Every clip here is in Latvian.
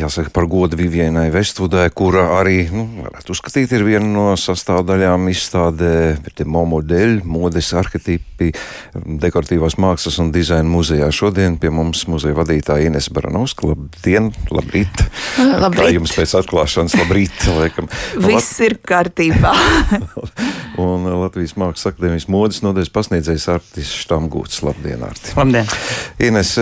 jāsaka, par godu Vivienai Vestvudai, kura arī, nu, varētu uzskatīt, ir viena no sastāvdaļām izstādē Momodeļ, modes arhetipi, dekoratīvās mākslas un dizaina muzejā. Šodien pie mums muzeja vadītāja Ines Baranovska. Labdien, labrīt! labrīt. Kā jums pēc atklāšanas, labrīt! Laikam. Viss ir kārtībā. un Latvijas Mākslas akadēmijas modes nodeļas pasniedzējs Artis Štamgūts. Labdien, Arti! Labdien! Ines,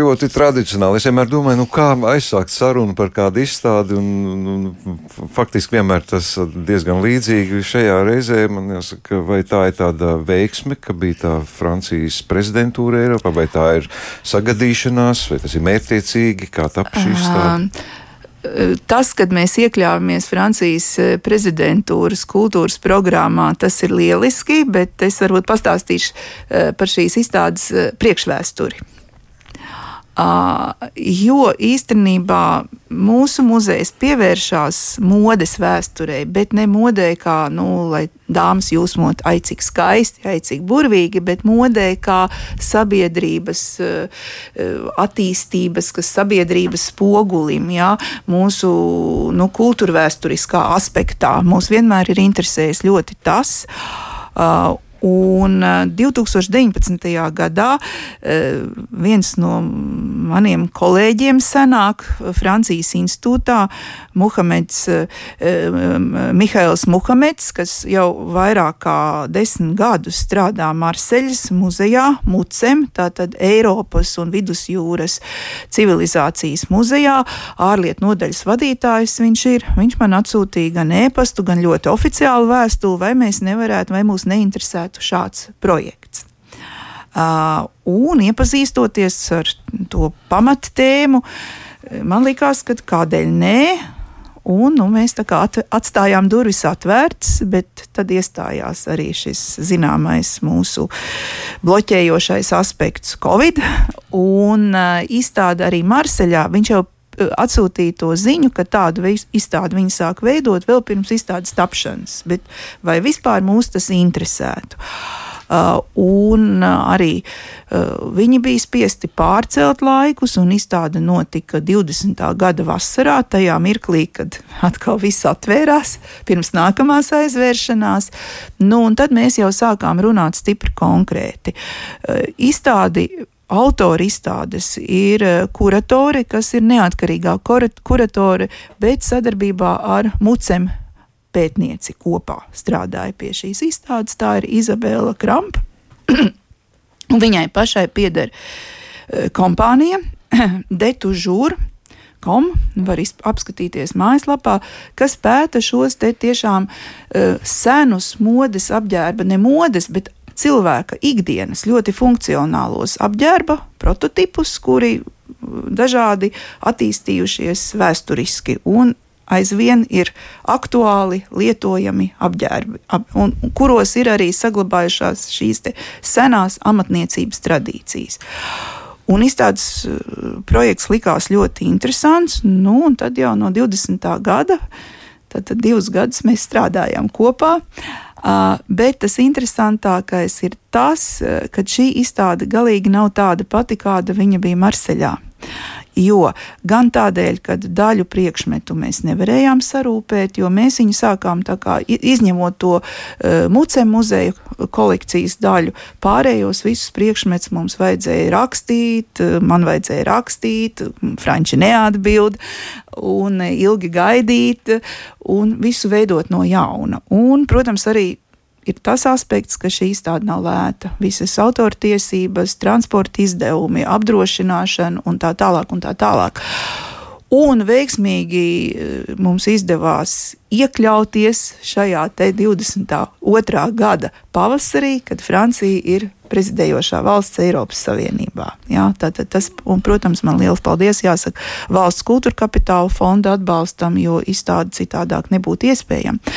ļoti tradicionāli. Es vienmēr domāju, nu, kā aizsākt sarunu par kādu izstādi, un, un faktiski vienmēr tas diezgan līdzīgi šajā reizē. Man jāsaka, vai tā ir tāda veiksme, ka bija tā Francijas prezidentūra Eiropā, vai tā ir sagadīšanās, vai tas ir mērķtiecīgi, kā tap šī izstāde? tas, kad mēs iekļāvāmies Francijas prezidentūras kultūras programmā, tas ir lieliski, bet es varbūt pastāstīšu par šīs izstādes priekšvēsturi. Uh, jo īstenībā mūsu muzejs pievēršās modes vēsturei, bet ne modei kā, nu, lai dāmas jūsmot, ai cik skaisti, ai cik burvīgi, bet modei kā sabiedrības uh, attīstības, kas sabiedrības spogulim, jā, mūsu nu, kultūrvēturiskā aspektā. Mūs vienmēr ir interesējis ļoti tas. Uh, Un 2019. Eh, gadā eh, viens no maniem kolēģiem senāk Francijas institūtā, Muhameds, eh, Mihails Muhameds, kas jau vairāk kā desmit gadus strādā Marseļas muzejā, Mucem, tātad Eiropas un Vidusjūras civilizācijas muzejā, ārlietu nodaļas vadītājs viņš ir. Viņš man atsūtīja gan ēpastu, gan ļoti oficiālu vēstuli, vai mēs nevarētu, vai mūs neinteresētu būtu šāds projekts. Uh, un iepazīstoties ar to pamattēmu, man liekas, ka kādēļ nē. Un, nu, mēs tā kā atstājām durvis atvērtas, bet tad iestājās arī šis zināmais mūsu bloķējošais aspekts, Covid. Un uh, izstāde arī Marseļā. Viņš jau atsūtīja to ziņu, ka tādu izstādi viņi sāk veidot vēl pirms izstādes tapšanas. Bet vai vispār mūs tas interesētu? Uh, un uh, arī uh, viņi bija spiesti pārcelt laikus, un izstāde notika 20. gada vasarā, tajā mirklī, kad atkal viss atvērās, pirms nākamās aizvēršanās. Nu, tad mēs jau sākām runāt stipri konkrēti. Uh, izstādi autori izstādes ir eh, kuratori, kas ir neatkarīgā kuratori, bet sadarbībā ar mucem pētnieci kopā strādāja pie šīs izstādes. Tā ir Izabela Krampa. Viņai pašai pieder eh, kompānija Detu Žūra. Com, var apskatīties mājaslapā, kas pēta šos te tiešām uh, senus modes apģērba, ne modes, bet cilvēka ikdienas ļoti funkcionālos apģērba prototipus, kuri dažādi attīstījušies vēsturiski un aizvien ir aktuāli lietojami apģērbi, ap, un, kuros ir arī saglabājušās šīs senās amatniecības tradīcijas. Un izstādes projekts likās ļoti interesants, nu, un tad jau no 20. gada, tad, tad divus gadus mēs strādājām kopā. Uh, bet tas interesantākais ir tas, ka šī izstāde galīgi nav tāda pati, kāda viņa bija Marseļā. Jo gan tādēļ, ka daļu priekšmetu mēs nevarējām sarūpēt, jo mēs viņu sākām kā, izņemot to uh, mucē muzeja kolekcijas daļu, pārējos visus priekšmetus mums vajadzēja rakstīt, man vajadzēja rakstīt, franči neatbild, un ilgi gaidīt, un visu veidot no jauna. Un, protams, arī ir tas aspekts, ka šī izstāde nav lēta. Visas autortiesības, transporta izdevumi, apdrošināšana un tā tālāk. Un tā tālāk. Un veiksmīgi eh, mums izdevās iekļauties šajā 22. gada pavasarī, kad Francija ir prezidējošā valsts Eiropas Savienībā. Jā, tātad tas, un, protams, man liels paldies jāsaka valsts kultūra kapitāla fonda atbalstam, jo izstāde citādāk nebūtu iespējama.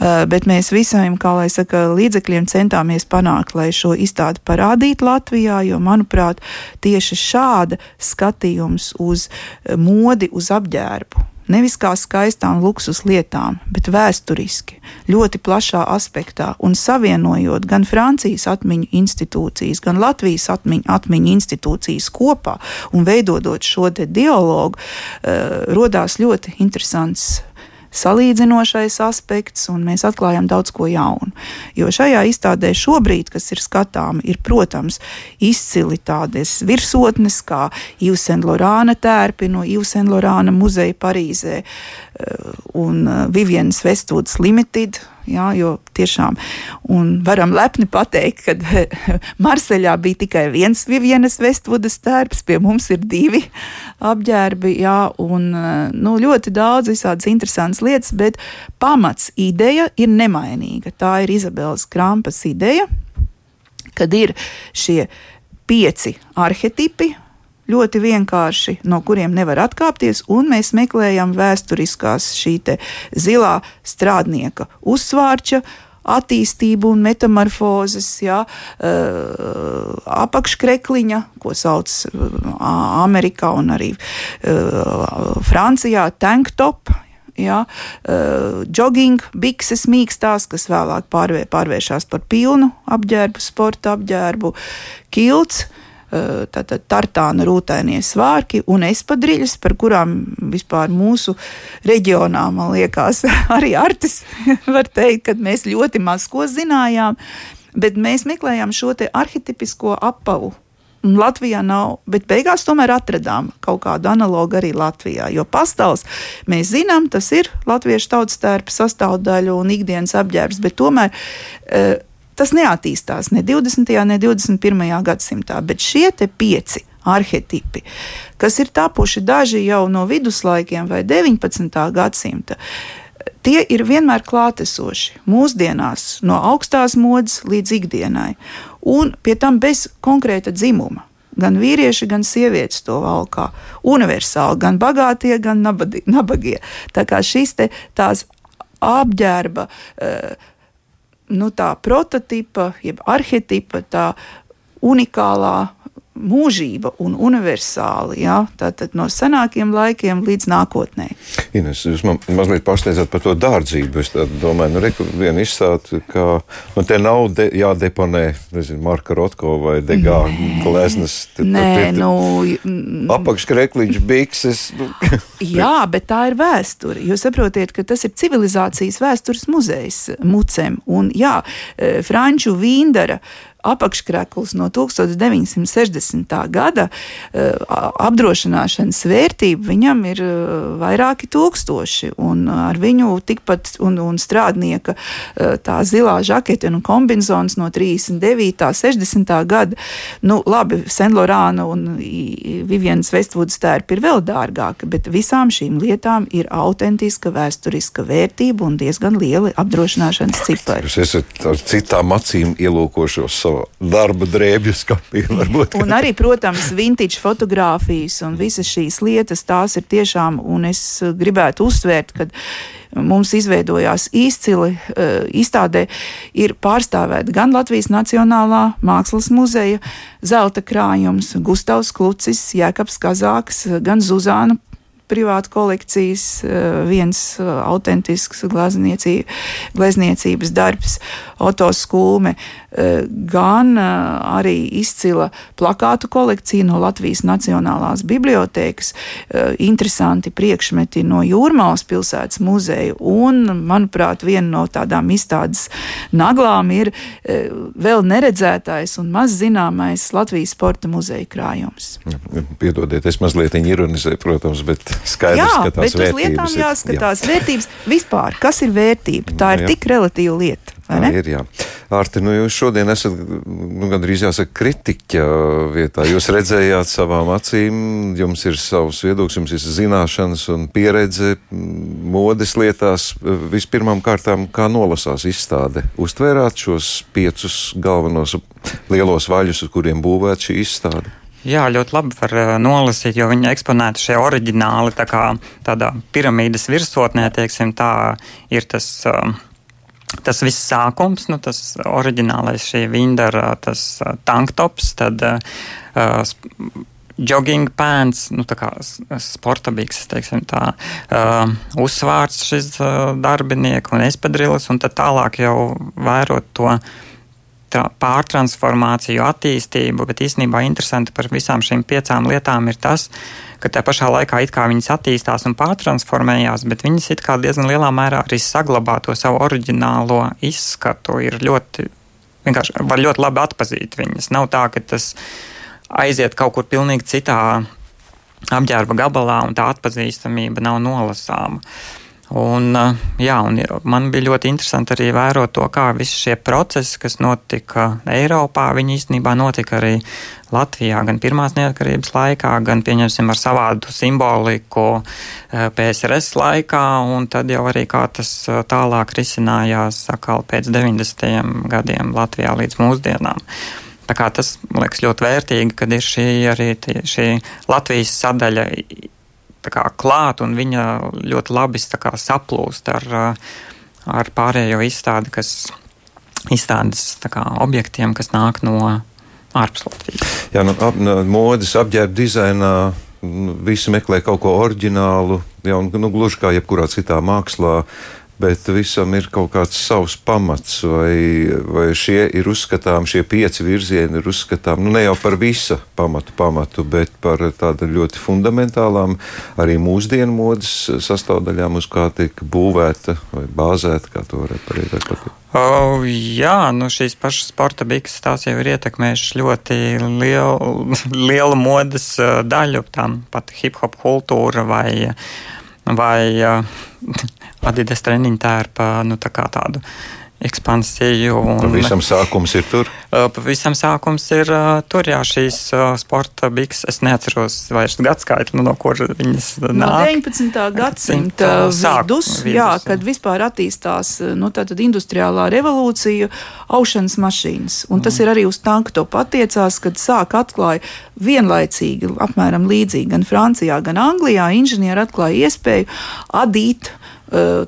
Eh, bet mēs visiem, kā lai saka, līdzekļiem centāmies panākt, lai šo izstādi parādītu Latvijā, jo, manuprāt, tieši šāda skatījums uz eh, modi, uz apģērbu. Nevis kā skaistām luksus lietām, bet vēsturiski, ļoti plašā aspektā un savienojot gan Francijas atmiņu institūcijas, gan Latvijas atmiņu, atmiņu institūcijas kopā un veidojot šo dialogu, uh, radās ļoti interesants salīdzinošais aspekts, un mēs atklājam daudz ko jaunu. Jo šajā izstādē šobrīd, kas ir skatāms, ir, protams, izcili tādas virsotnes, kā Ivsena Lorāna tērpi no Ivsena Lorāna muzeja Parīzē eh, un eh, Vivienas Westwoods Limited Jā, jo tiešām varam lepni pateikt, ka Marseļā bija tikai viens Vivienas Vestvudas tērps, pie mums ir divi apģērbi, jā, un nu, ļoti daudz visādas interesantas lietas, bet pamats ideja ir nemainīga. Tā ir Izabelas Krampas ideja, kad ir šie pieci arhetipi, ļoti vienkārši, no kuriem nevar atkāpties, un mēs meklējam vēsturiskās šī zilā strādnieka uzsvārča attīstību un metamorfozes, jā, apakškrekliņa, ko sauc Amerikā un arī Francijā, tanktop. Uh, jogging, bikses mīkstās, kas vēlāk pārvē, pārvēršas par pilnu apģērbu, sporta apģērbu, kilts, uh, tātad tartāna rūtainie svārki un espadriļas, par kurām vispār mūsu reģionā, man liekas, arī artis var teikt, ka mēs ļoti maz ko zinājām, bet mēs meklējām šo te arhetipisko apavu. Latvijā nav, bet beigās tomēr atradām kaut kādu analogu arī Latvijā. Jo pastāvs mēs zinām, tas ir latviešu tautas tērpa sastāvdaļa un ikdienas apģērbs, bet tomēr uh, tas neattīstās ne 20. ne 21. gadsimtā, bet šie pieci arhetipi, kas ir tapuši daži jau no viduslaikiem vai 19. gadsimta, tie ir vienmēr klātesoši mūsdienās, no augstās modes līdz ikdienai, un pie tam bez konkrēta dzimuma. Gan vīrieši, gan sievietes to valkā. Universāli, gan bagātie, gan nabagie. Tā kā šīs te, tās apģērba uh, nu, tā prototypa, jeb arhetipa, tā unikālā mūžība un universāli. Ja? Tātad no senākiem laikiem līdz nākotnē. Ines, jūs man mazliet pārsteidzat par to dārdzību. Es domāju, nu, reku, viena izstāde, ka nu, te nav de, jādeponē, nezinu, Marka Rotko vai Degā gleznas. Nē, nu. Apakškrekliņš, bikses. Nu. Jā, bet tā ir vēsture. Jūs saprotiet, ka tas ir civilizācijas vēstures muzejs mucem. Un jā, e, Franču Vīndara apakškrekls no 1960. gada eh, apdrošināšanas vērtība viņam ir eh, vairāki tūkstoši, un ar viņu tikpat un, un strādnieka eh, tā zilā žakete un kombinzons no 39. 60. gada. Nu, labi, Senlorāna un Vivienas Vestvūdas tērpi ir vēl dārgāki, bet visām šīm lietām ir autentiska vēsturiska vērtība un diezgan lieli apdrošināšanas cipari. Jūs esat ar citām acīm ielūkošos savu darba drēbju skapī. Varbūt. Un arī, protams, vintage fotografijas un visas šīs lietas, tās ir tiešām, un es gribētu uzsvērt, ka mums izveidojās izcili uh, izstādē, ir pārstāvēta gan Latvijas Nacionālā mākslas muzeja zelta krājums, Gustavs Klucis, Jēkabs Kazāks, gan Zuzāna privāta kolekcijas, eh, viens eh, autentisks glezniecības darbs, Oto Skulme, eh, gan arī izcila plakātu kolekcija no Latvijas Nacionālās bibliotēkas, interesanti priekšmeti no Jūrmālas pilsētas muzeja, un, manuprāt, viena no tādām izstādes naglām ir vēl neredzētais un maz zināmais Latvijas sporta muzeja krājums. Piedodiet, es mazliet ironizēju, protams, bet skaidrs, jā, ka tās bet uz lietām jāskatās. Jā. Vērtības vispār, kas ir vērtība? Tā ir jā. tik relatīva lieta. Tā ir, jā. Ārti, nu jūs šodien esat nu, gandrīz jāsaka kritiķa vietā. Jūs redzējāt savām acīm, jums ir savs viedoklis, jums ir zināšanas un pieredze modes lietās. Vispirmām kārtām, kā nolasās izstāde? Uztvērāt šos piecus galvenos lielos vaļus, uz kuriem būvēt šī izstāde? Jā, ļoti labi var uh, nolasīt, jo viņi eksponēti šie oriģināli tā kā tādā piramīdas virsotnē, teiksim, tā ir tas. Uh, Tas viss sākums, nu, tas oriģinālais šī Vindara, tas uh, tanktops, tad uh, jogging pants, nu, tā kā sporta bikses, teiksim tā, uh, uzsvārts šis uh, darbinieks un espadrilis, un tad tālāk jau vērot to pārtransformāciju, attīstību, bet īstenībā interesanti par visām šīm piecām lietām ir tas, ka tajā pašā laikā it kā viņas attīstās un pārtransformējās, bet viņas it kā diezgan lielā mērā arī saglabā to savu oriģinālo izskatu. Ir ļoti, vienkārši var ļoti labi atpazīt viņas. Nav tā, ka tas aiziet kaut kur pilnīgi citā apģērba gabalā un tā atpazīstamība nav nolasāma. Un, jā, un man bija ļoti interesanti arī vērot to, kā visi šie procesi, kas notika Eiropā, viņi īstenībā notika arī Latvijā, gan pirmās neatkarības laikā, gan pieņemsim ar savādu simboliku PSRS laikā, un tad jau arī kā tas tālāk risinājās atkal pēc 90. gadiem Latvijā līdz mūsdienām. Tā kā tas man liekas ļoti vērtīgi, kad ir šī arī tie, šī Latvijas sadaļa kā, klāt, un viņa ļoti labi kā, saplūst ar, ar pārējo izstādi, kas izstādes kā, objektiem, kas nāk no ārpus Latvijas. Jā, nu, ap, nu, modes apģērba dizainā nu, visi meklē kaut ko oriģinālu, jā, un, nu, gluži kā jebkurā citā mākslā bet visam ir kaut kāds savs pamats, vai, vai šie ir uzskatām, šie pieci virzieni ir uzskatām nu, ne jau par visa pamatu, pamatu, bet par tādām ļoti fundamentālām, arī mūsdienu modes sastāvdaļām, uz kā tiek būvēta vai bāzēta, kā to varētu pateikt. Oh, jā, nu šīs pašas sporta bikses tās jau ir ietekmējušas ļoti lielu, lielu modes daļu, tam pat hip hop kultūra vai, vai Adidas treniņu tērpa nu, tā tādu ekspansiju. Un, pavisam sākums ir tur? Pavisam sākums ir tur, jā, šīs sporta biks. Es neatceros vairs gadskaitu, nu, no kur viņas nāk. No 19. gadsimta vidus, vidus, jā, kad vispār attīstās nu, industriālā revolūcija, aušanas mašīnas. Un tas mm. ir arī uz tanku to patiecās, kad sāk atklāja vienlaicīgi, apmēram līdzīgi gan Francijā, gan Anglijā, inženieri atklāja iespēju adīt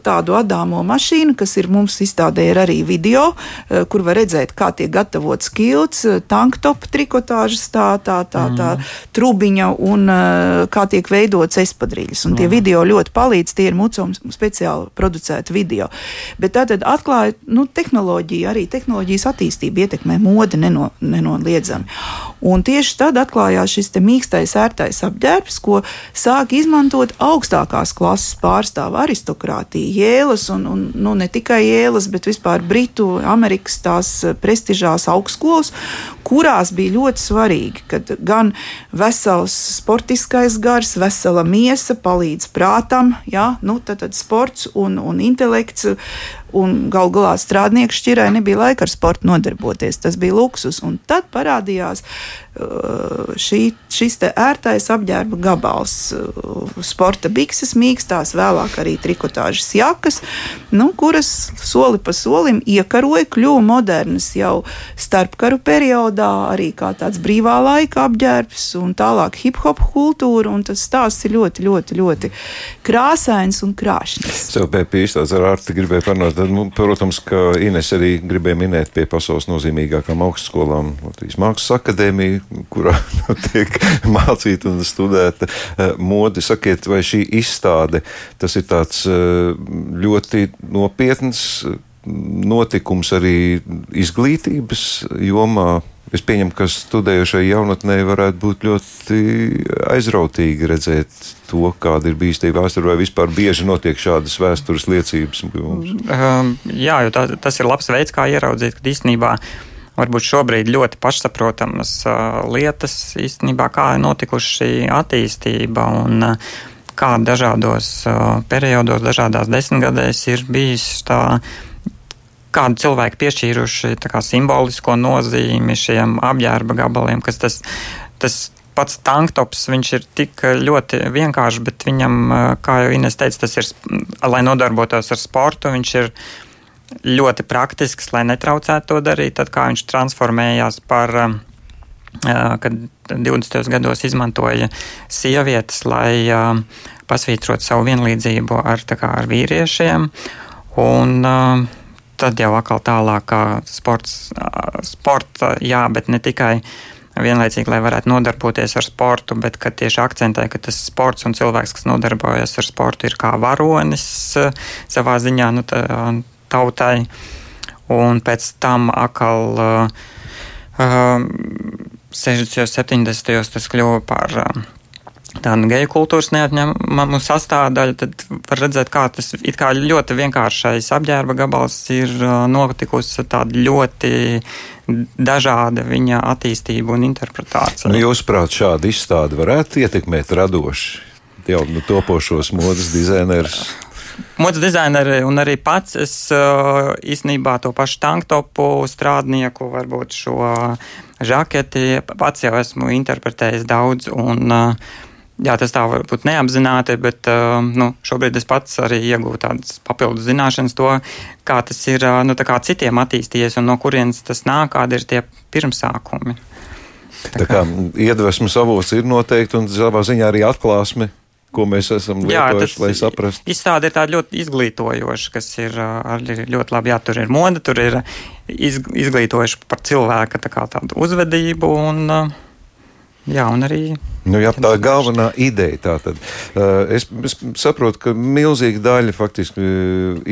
tādu adāmo mašīnu, kas ir mums izstādē ir arī video, eh, kur var redzēt, kā tiek gatavots kilts, eh, tanktopa trikotāžas, tā, tā, tā, tā mm. trubiņa un kā tiek veidots espadrīļas. Un tie mm. video ļoti palīdz, tie ir mucums speciāli producēti video. Bet tātad atklāja, nu, tehnoloģija, arī tehnoloģijas attīstība ietekmē modi neno, nenoliedzami. Un tieši tad atklājās šis mīkstais, ērtais apģērbs, ko sāk izmantot augstākās klases pārstāvu aristokrāti demokrātija, Jēlas un, un nu, ne tikai Jēlas, bet vispār Britu, Amerikas tās eh, prestižās augstskolas, kurās bija ļoti svarīgi, ka gan vesels sportiskais gars, vesela miesa palīdz prātam, ja, nu, tad, tad sports un, un intelekts un gal galā strādnieku šķirai nebija laika ar sportu nodarboties. Tas bija luksus. Un tad parādījās uh, šī, šis ērtais apģērba gabals, uh, sporta bikses, mīkstās, vēlāk arī trikotāžas jakas, nu, kuras soli pa solim iekaroja, kļuva modernas jau starpkaru periodā, arī kā tāds brīvā laika apģērbs un tālāk hip hop kultūra. Tas stāsts ir ļoti, ļoti, ļoti krāsains un krāšņs. Sev pēc pīstāts ar ārti gribēju parunāt Tad, nu, protams, ka Ines arī gribēja minēt pie pasaules nozīmīgākām augstskolām Latvijas Mākslas akadēmija, kurā nu, tiek mācīta un studēta eh, mode. Sakiet, vai šī izstāde tas ir tāds eh, ļoti nopietns notikums arī izglītības jomā? Es pieņemu, ka studējošai jaunatnē varētu būt ļoti aizrautīgi redzēt to, kāda ir bijusi tie vēsture, vai vispār bieži notiek šādas vēstures liecības. Um, jā, jo tā, tas ir labs veids, kā ieraudzīt, ka īstenībā varbūt šobrīd ļoti pašsaprotamas uh, lietas, īstenībā kā ir notikuši šī attīstība un uh, kā dažādos uh, periodos, dažādās desmitgadēs ir bijis tā kādu cilvēku piešķīruši kā, simbolisko nozīmi šiem apģērba gabaliem, kas tas, tas pats tanktops, viņš ir tik ļoti vienkāršs, bet viņam, kā jau Ines teica, tas ir, lai nodarbotos ar sportu, viņš ir ļoti praktisks, lai netraucētu to darīt. Tad kā viņš transformējās par, kad 20. gados izmantoja sievietes, lai pasvītrotu savu vienlīdzību ar, kā, ar vīriešiem. Un, uh, tad jau atkal tālāk, kā sports, sporta, jā, bet ne tikai vienlaicīgi, lai varētu nodarboties ar sportu, bet ka tieši akcentē, ka tas sports un cilvēks, kas nodarbojas ar sportu, ir kā varonis savā ziņā nu, tautai. Un pēc tam atkal uh, 60. un 70. tas kļuva par uh, tādu geju kultūras neatņemamu sastāvdaļu, tad var redzēt, kā tas kā ļoti vienkāršais apģērba gabals ir notikusi tāda ļoti dažāda viņa attīstība un interpretācija. Nu, Jūsuprāt, šāda izstāde varētu ietekmēt radoši jau nu, topošos modes dizainerus? Modes dizaineri un arī pats es īstenībā to pašu tanktopu strādnieku, varbūt šo žaketi pats jau esmu interpretējis daudz. Un, uh, Jā, tas tā varbūt neapzināti, bet uh, nu, šobrīd es pats arī iegūstu tādas papildus zināšanas, to, kā tas ir uh, nu, kā citiem attīstījies un no kurienes tas nāk, kādi ir tie pirmsākumi. Tā, tā kā, kā iedvesmas avots ir noteikti un savā ziņā arī atklāsme ko mēs esam lietojuši, Jā, lai saprastu. Izstāde ir tāda ļoti izglītojoša, kas ir arī ļoti labi. Jā, tur ir moda, tur ir izglītojoša par cilvēka tā kā, tādu uzvedību un, jā, un arī Nu, jā, tā ir galvenā ideja. Tātad. Es, es saprotu, ka milzīga daļa faktiski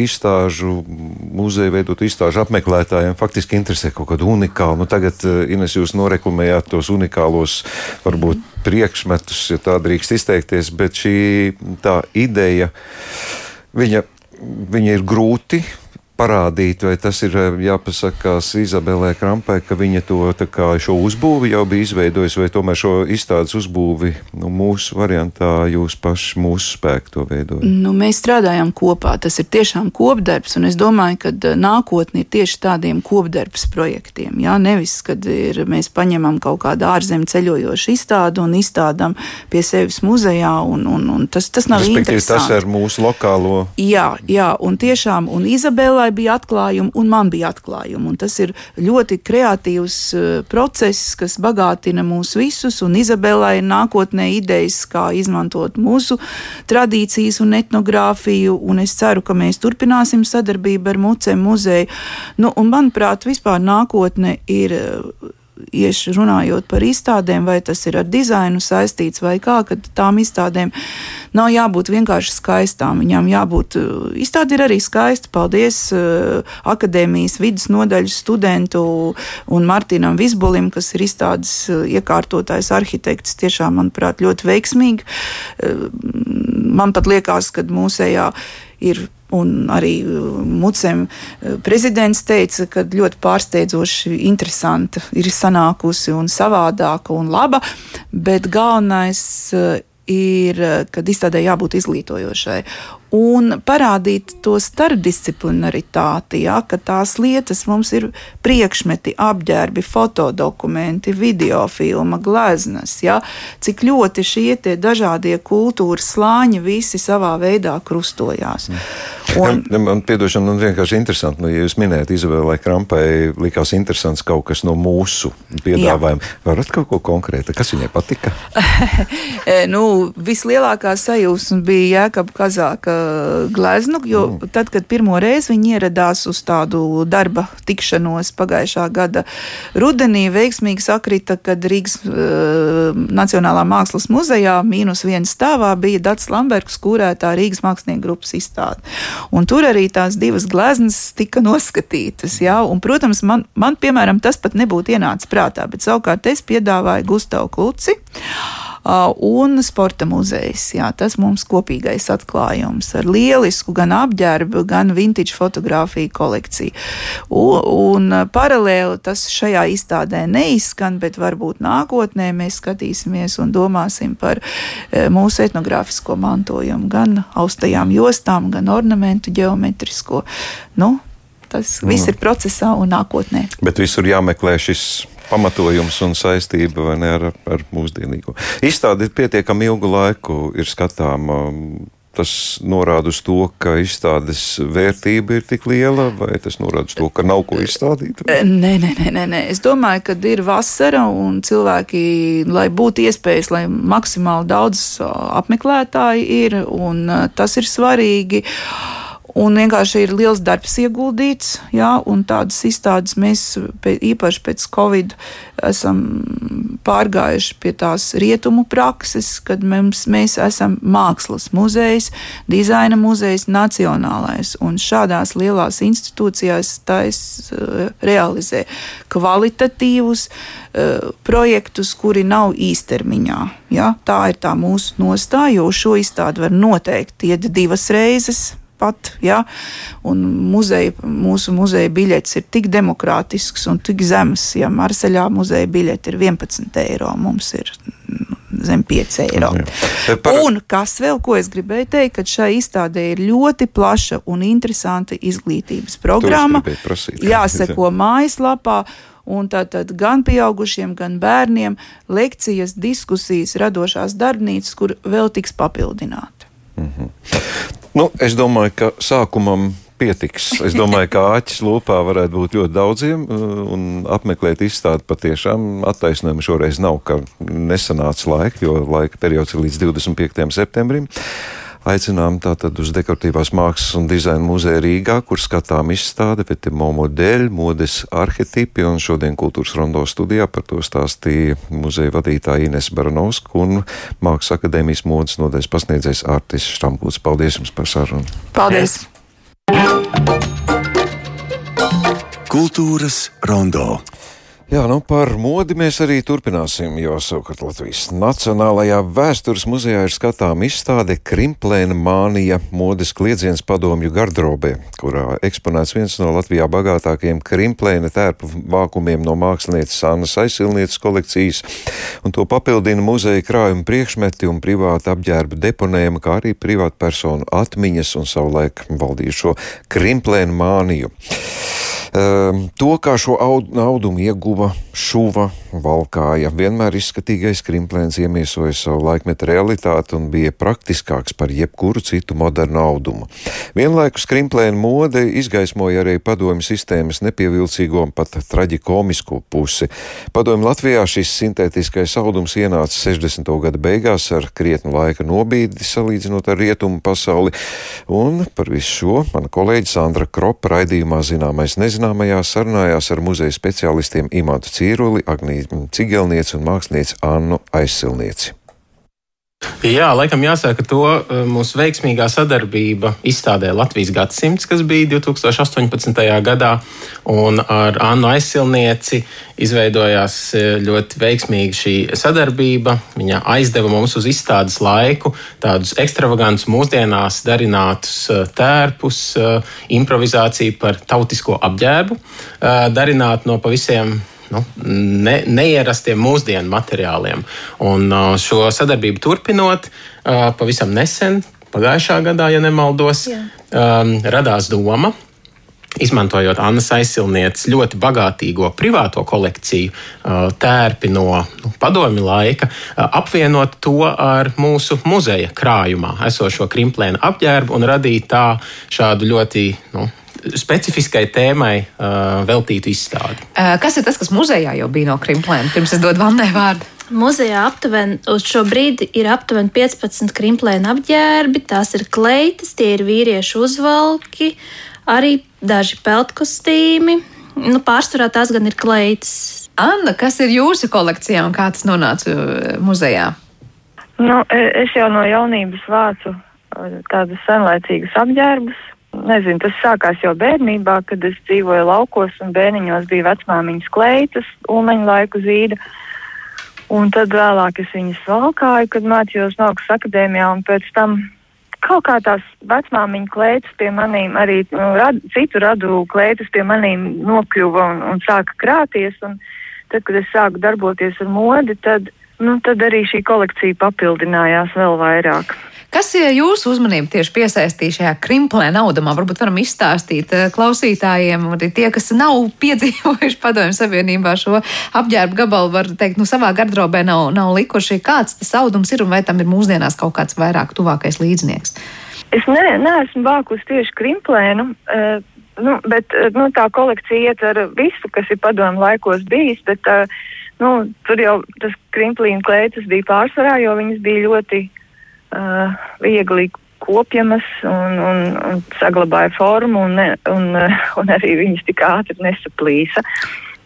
izstāžu, muzeja veidot izstāžu apmeklētājiem faktiski interesē kaut kādu unikālu. Nu, tagad, Ines, jūs noreklamējāt tos unikālos, varbūt priekšmetus, ja tā drīkst izteikties, bet šī tā ideja, viņa, viņa ir grūti parādīt, vai tas ir eh, jāpasakās Izabelē Krampai, ka viņa to kā, šo uzbūvi jau bija izveidojusi, vai tomēr šo izstādes uzbūvi nu, mūsu variantā jūs paši mūsu spēku to veidojat? Nu, mēs strādājam kopā, tas ir tiešām kopdarbs, un es domāju, ka eh, nākotne ir tieši tādiem kopdarbs projektiem. Jā? Nevis, kad ir, mēs paņemam kaut kādu ārzemju ceļojošu izstādi un izstādām pie sevis muzejā, un, un, un tas, tas nav interesanti. Tas ir mūsu lokālo. Jā, jā, un tiešām, un Izabelai Ievai bija atklājumi, un man bija atklājumi. Un tas ir ļoti kreatīvs uh, process, kas bagātina mūs visus, un Izabelai ir nākotnē idejas, kā izmantot mūsu tradīcijas un etnogrāfiju, un es ceru, ka mēs turpināsim sadarbību ar Mucem muzeju. Nu, un, manuprāt, vispār nākotne ir uh, ieši runājot par izstādēm, vai tas ir ar dizainu saistīts vai kā, kad tām izstādēm nav jābūt vienkārši skaistām. Viņām jābūt, uh, izstāde ir arī skaista. Paldies uh, akadēmijas vidus nodaļas studentu un Martinam Visbulim, kas ir izstādes uh, iekārtotājs arhitekts. Tiešām, manuprāt, ļoti veiksmīgi. Man pat liekas, ka mūsējā ir Un arī uh, Mucem uh, prezidents teica, ka ļoti pārsteidzoši interesanta ir sanākusi un savādāka un laba, bet galvenais uh, ir, kad izstādē jābūt izglītojošai un parādīt to starpdisciplinaritāti, ja, ka tās lietas mums ir priekšmeti, apģērbi, fotodokumenti, video filma, gleznas, ja, cik ļoti šie dažādie kultūras slāņi visi savā veidā krustojās. Mm. Un, ja, man piedošana, man vienkārši interesanti, nu, ja jūs minējat Izabelē Krampai, likās interesants kaut kas no mūsu piedāvājuma. Varat kaut ko konkrētu, kas viņai patika? E, nu, vislielākā sajūsma bija Jēkab Kazāka gleznu, jo mm. tad, kad pirmo reizi viņi ieradās uz tādu darba tikšanos pagājušā gada rudenī, veiksmīgi sakrita, kad Rīgas uh, Nacionālā mākslas muzejā mīnus viens stāvā bija Dats Lambergs kūrētā Rīgas mākslinieku grupas izstāde. Un tur arī tās divas gleznas tika noskatītas. Jā, un, protams, man, man, piemēram, tas pat nebūtu ienācis prātā, bet savukārt es piedāvāju Gustavu Kluci un sporta muzejs. Jā, tas mums kopīgais atklājums ar lielisku gan apģērbu, gan vintage fotografiju kolekciju. Un, un paralēli tas šajā izstādē neizskan, bet varbūt nākotnē mēs skatīsimies un domāsim par mūsu etnogrāfisko mantojumu, gan austajām jostām, gan ornamentu ģeometrisko. Nu, tas viss mm. ir procesā un nākotnē. Bet visur jāmeklē šis pamatojums un saistība ne, ar, ar mūsdienīgo. Izstāde pietiekami ilgu laiku ir skatāma. Tas norāda uz to, ka izstādes vērtība ir tik liela, vai tas norāda uz to, ka nav ko izstādīt? Nē, nē, nē, nē, nē. es domāju, ka ir vasara un cilvēki, lai būtu iespējas, lai maksimāli daudz apmeklētāji ir, un tas ir svarīgi. Uh, Un vienkārši ir liels darbs ieguldīts, jā, un tādas izstādes mēs īpaši pēc Covid esam pārgājuši pie tās rietumu prakses, kad mums, mēs esam mākslas muzejs, dizaina muzejs, nacionālais, un šādās lielās institūcijās tais uh, realizē kvalitatīvus uh, projektus, kuri nav īstermiņā. Ja? Tā ir tā mūsu nostāja, jo šo izstādi var noteikt iet divas reizes pat. Ja? Muzeja, mūsu muzeja biļets ir tik demokrātisks un tik zems. Ja Marseļā muzeja biļete ir 11 eiro, mums ir zem 5 eiro. Jā. Par... Un kas vēl, ko es gribēju teikt, ka šai izstādē ir ļoti plaša un interesanta izglītības programma. Prasīt, jāseko mājaslapā. Un tātad gan pieaugušiem, gan bērniem lekcijas, diskusijas, radošās darbnīcas, kur vēl tiks papildināti. -hmm. Nu, es domāju, ka sākumam pietiks. Es domāju, ka āķis lūpā varētu būt ļoti daudziem, uh, un apmeklēt izstādi patiešām attaisnojumi šoreiz nav, ka nesanāca laika, jo laika periods ir līdz 25. septembrim. Aicinām tātad uz dekoratīvās mākslas un dizaina muzeja Rīgā, kur skatām izstādi Vetimo modeļu, modes arhetipi, un šodien kultūras rondo studijā par to stāstīja muzeja vadītāja Ines Baranovska un Mākslas akadēmijas modes nodaļas pasniedzējs Artis Štamkūts. Paldies jums par sarunu! Paldies! Kultūras rondo. Jā, nu par modi mēs arī turpināsim, jo savukārt Latvijas Nacionālajā vēstures muzejā ir skatām izstāde Krimplēna mānija modes kliedziens padomju gardrobē, kurā eksponēts viens no Latvijā bagātākajiem krimplēna tērpu vākumiem no mākslinieces Annas aizsilnieces kolekcijas, un to papildina muzeja krājuma priekšmeti un privāta apģērba deponējuma, kā arī privāta personu atmiņas un savulaik valdījušo Krimplēna māniju. Um, to, kā šo audumu ieguva šuva, valkāja, vienmēr izskatīgais krimplēns iemiesoja savu laikmetu realitāti un bija praktiskāks par jebkuru citu modernu audumu. Vienlaikus krimplēna mode izgaismoja arī padomju sistēmas nepievilcīgo un pat traģikomisko pusi. Padomju Latvijā šis sintētiskais audums ienāca 60. gada beigās ar krietnu laika nobīdi salīdzinot ar rietumu pasauli, un par visu šo mana kolēģi Sandra Kropa raidījumā zināmais nezināmajā sarunājās ar muzeja speciālistiem Imantu Cīruli, Agnītu Cigelnieci un mākslinieci Annu Aizsilnieci. Jā, laikam jāsaka, to e, mūsu veiksmīgā sadarbība izstādē Latvijas gadsimts, kas bija 2018. gadā, un ar Annu aizsilnieci izveidojās e, ļoti veiksmīga šī sadarbība. Viņa aizdeva mums uz izstādes laiku tādus ekstravagantus, mūsdienās darinātus e, tērpus, improvizāciju par tautisko apģērbu, darināt no pavisam nu, ne, neierastiem mūsdienu materiāliem. Un uh, šo sadarbību turpinot, uh, pavisam nesen, pagājušā gadā, ja nemaldos, Jā. um, radās doma. Izmantojot Annas aizsilnieces ļoti bagātīgo privāto kolekciju, uh, tērpi no nu, padomju laika, apvienot to ar mūsu muzeja krājumā esošo krimplēnu apģērbu un radīt tā šādu ļoti nu, specifiskai tēmai uh, veltītu izstādi. Uh, kas ir tas, kas muzejā jau bija no krimplēm? Pirms es dodu Vannai vārdu. Muzejā aptuveni uz šo brīdi ir aptuveni 15 krimplēna apģērbi. Tās ir kleitas, tie ir vīriešu uzvalki, arī daži peltkostīmi. Nu, pārsvarā tās gan ir kleitas. Anna, kas ir jūsu kolekcijā un kā tas nonāca uh, muzejā? Nu, e, es jau no jaunības vācu uh, tādus senlaicīgus apģērbus, Nezinu, tas sākās jau bērnībā, kad es dzīvoju laukos un bērniņos bija vecmāmiņas kleitas, ulmeņa laiku zīda. Un tad vēlāk es viņas valkāju, kad mācījos Mākslas akadēmijā, un pēc tam kaut kā tās vecmāmiņa kleitas pie manīm, arī nu, rad, citu radu kleitas pie manīm nokļuva un, un sāka krāties. Un tad, kad es sāku darboties ar modi, tad, nu, tad arī šī kolekcija papildinājās vēl vairāk. Kas jūsu uzmanību tieši piesaistīja šajā krimplē naudamā? Varbūt varam izstāstīt eh, klausītājiem, arī tie, kas nav piedzīvojuši padomju savienībā šo apģērbu gabalu, var teikt, nu savā gardrobē nav, nav likuši. Kāds tas audums ir un vai tam ir mūsdienās kaut kāds vairāk tuvākais līdznieks? Es ne, neesmu vākus tieši krimplēnu. Uh, nu, bet, eh, nu, tā kolekcija ietver visu, kas ir padomu laikos bijis, bet uh, nu, tur jau tas krimplīna kleitas bija pārsvarā, jo viņas bija ļoti uh, viegli kopjamas un, un, un saglabāja formu, un, ne, un, un arī viņas tik ātri nesaplīsa.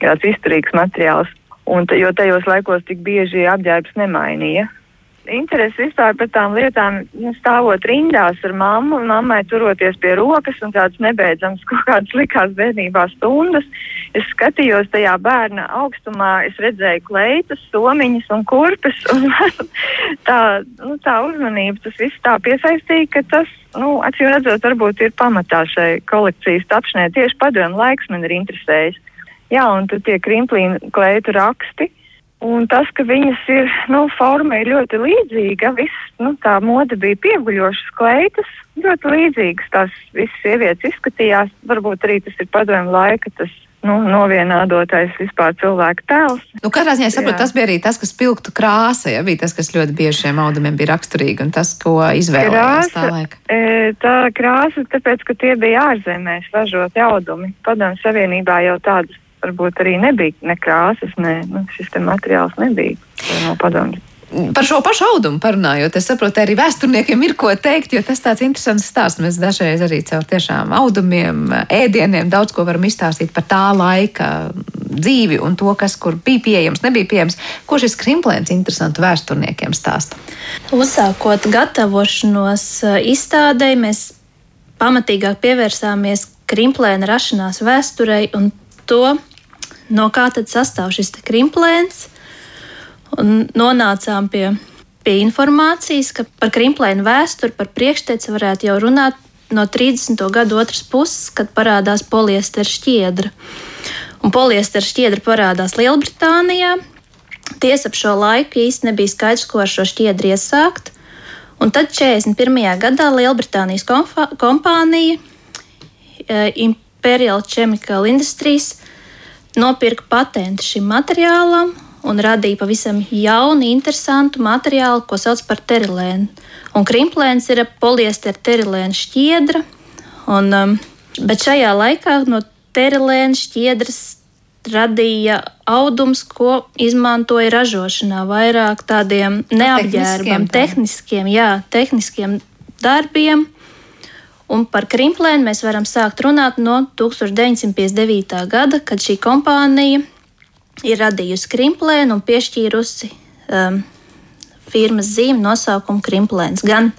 Kāds izturīgs materiāls. Un, jo tajos laikos tik bieži apģērbs nemainīja interesi vispār par tām lietām, nu, stāvot rindās ar mammu, mammai turoties pie rokas un tāds nebeidzams kaut kādas likās bērnībā stundas. Es skatījos tajā bērna augstumā, es redzēju kleitas, somiņas un kurpes, un tā, nu, tā uzmanība, tas viss tā piesaistīja, ka tas, nu, acīm redzot, varbūt ir pamatā šai kolekcijas tapšanai. Tieši padomu laiks man ir interesējis. Jā, un tur tie krimplīna kleitu raksti Un tas, ka viņas ir, nu, forma ir ļoti līdzīga, viss, nu, tā moda bija pieguļošas kleitas, ļoti līdzīgas tās visas sievietes izskatījās, varbūt arī tas ir padomju laika, tas, nu, novienādotais vispār cilvēka tēls. Nu, katrā ziņā saprotu, tas bija arī tas, kas pilktu krāsa, ja bija tas, kas ļoti bieži šiem audumiem bija raksturīgi un tas, ko izvēlējās tā laika. E, tā krāsa, tāpēc, ka tie bija ārzemēs ražoti audumi. Padomju Savienībā jau tādas varbūt arī nebija ne krāsas, ne nu, šis materiāls nebija no padomjas. Par šo pašu audumu parunājot, es saprotu, arī vēsturniekiem ir ko teikt, jo tas tāds interesants stāsts. Mēs dažreiz arī caur tiešām audumiem, ēdieniem daudz ko varam izstāstīt par tā laika dzīvi un to, kas kur bija pieejams, nebija pieejams. Ko šis krimplēns interesanti vēsturniekiem stāsta? Uzsākot gatavošanos eh, izstādē, mēs pamatīgāk pievērsāmies krimplēna rašanās vēsturei un to, no kā tad sastāv šis krimplēns. Un nonācām pie, pie informācijas, ka par krimplēnu vēsturi, par priekšteci varētu jau runāt no 30. gadu otras puses, kad parādās poliestera šķiedra. Un poliestera šķiedra parādās Lielbritānijā. Tiesa ap šo laiku īsti nebija skaidrs, ko ar šo šķiedru iesākt. Un tad 41. gadā Lielbritānijas kompānija eh, Imperial Chemical Industries nopirka patentu šim materiālam un radīja pavisam jaunu, interesantu materiālu, ko sauc par terilēnu. Un krimplēns ir poliestera terilēna šķiedra, un, um, bet šajā laikā no terilēna šķiedras radīja audums, ko izmantoja ražošanā vairāk tādiem neapģērbam, tehniskiem, jā, tehniskiem darbiem. Un par krimplēnu mēs varam sākt runāt no 1959. gada, kad šī kompānija ir radījusi krimplēnu un piešķīrusi um, firmas zīmi nosaukumu krimplēns. Gan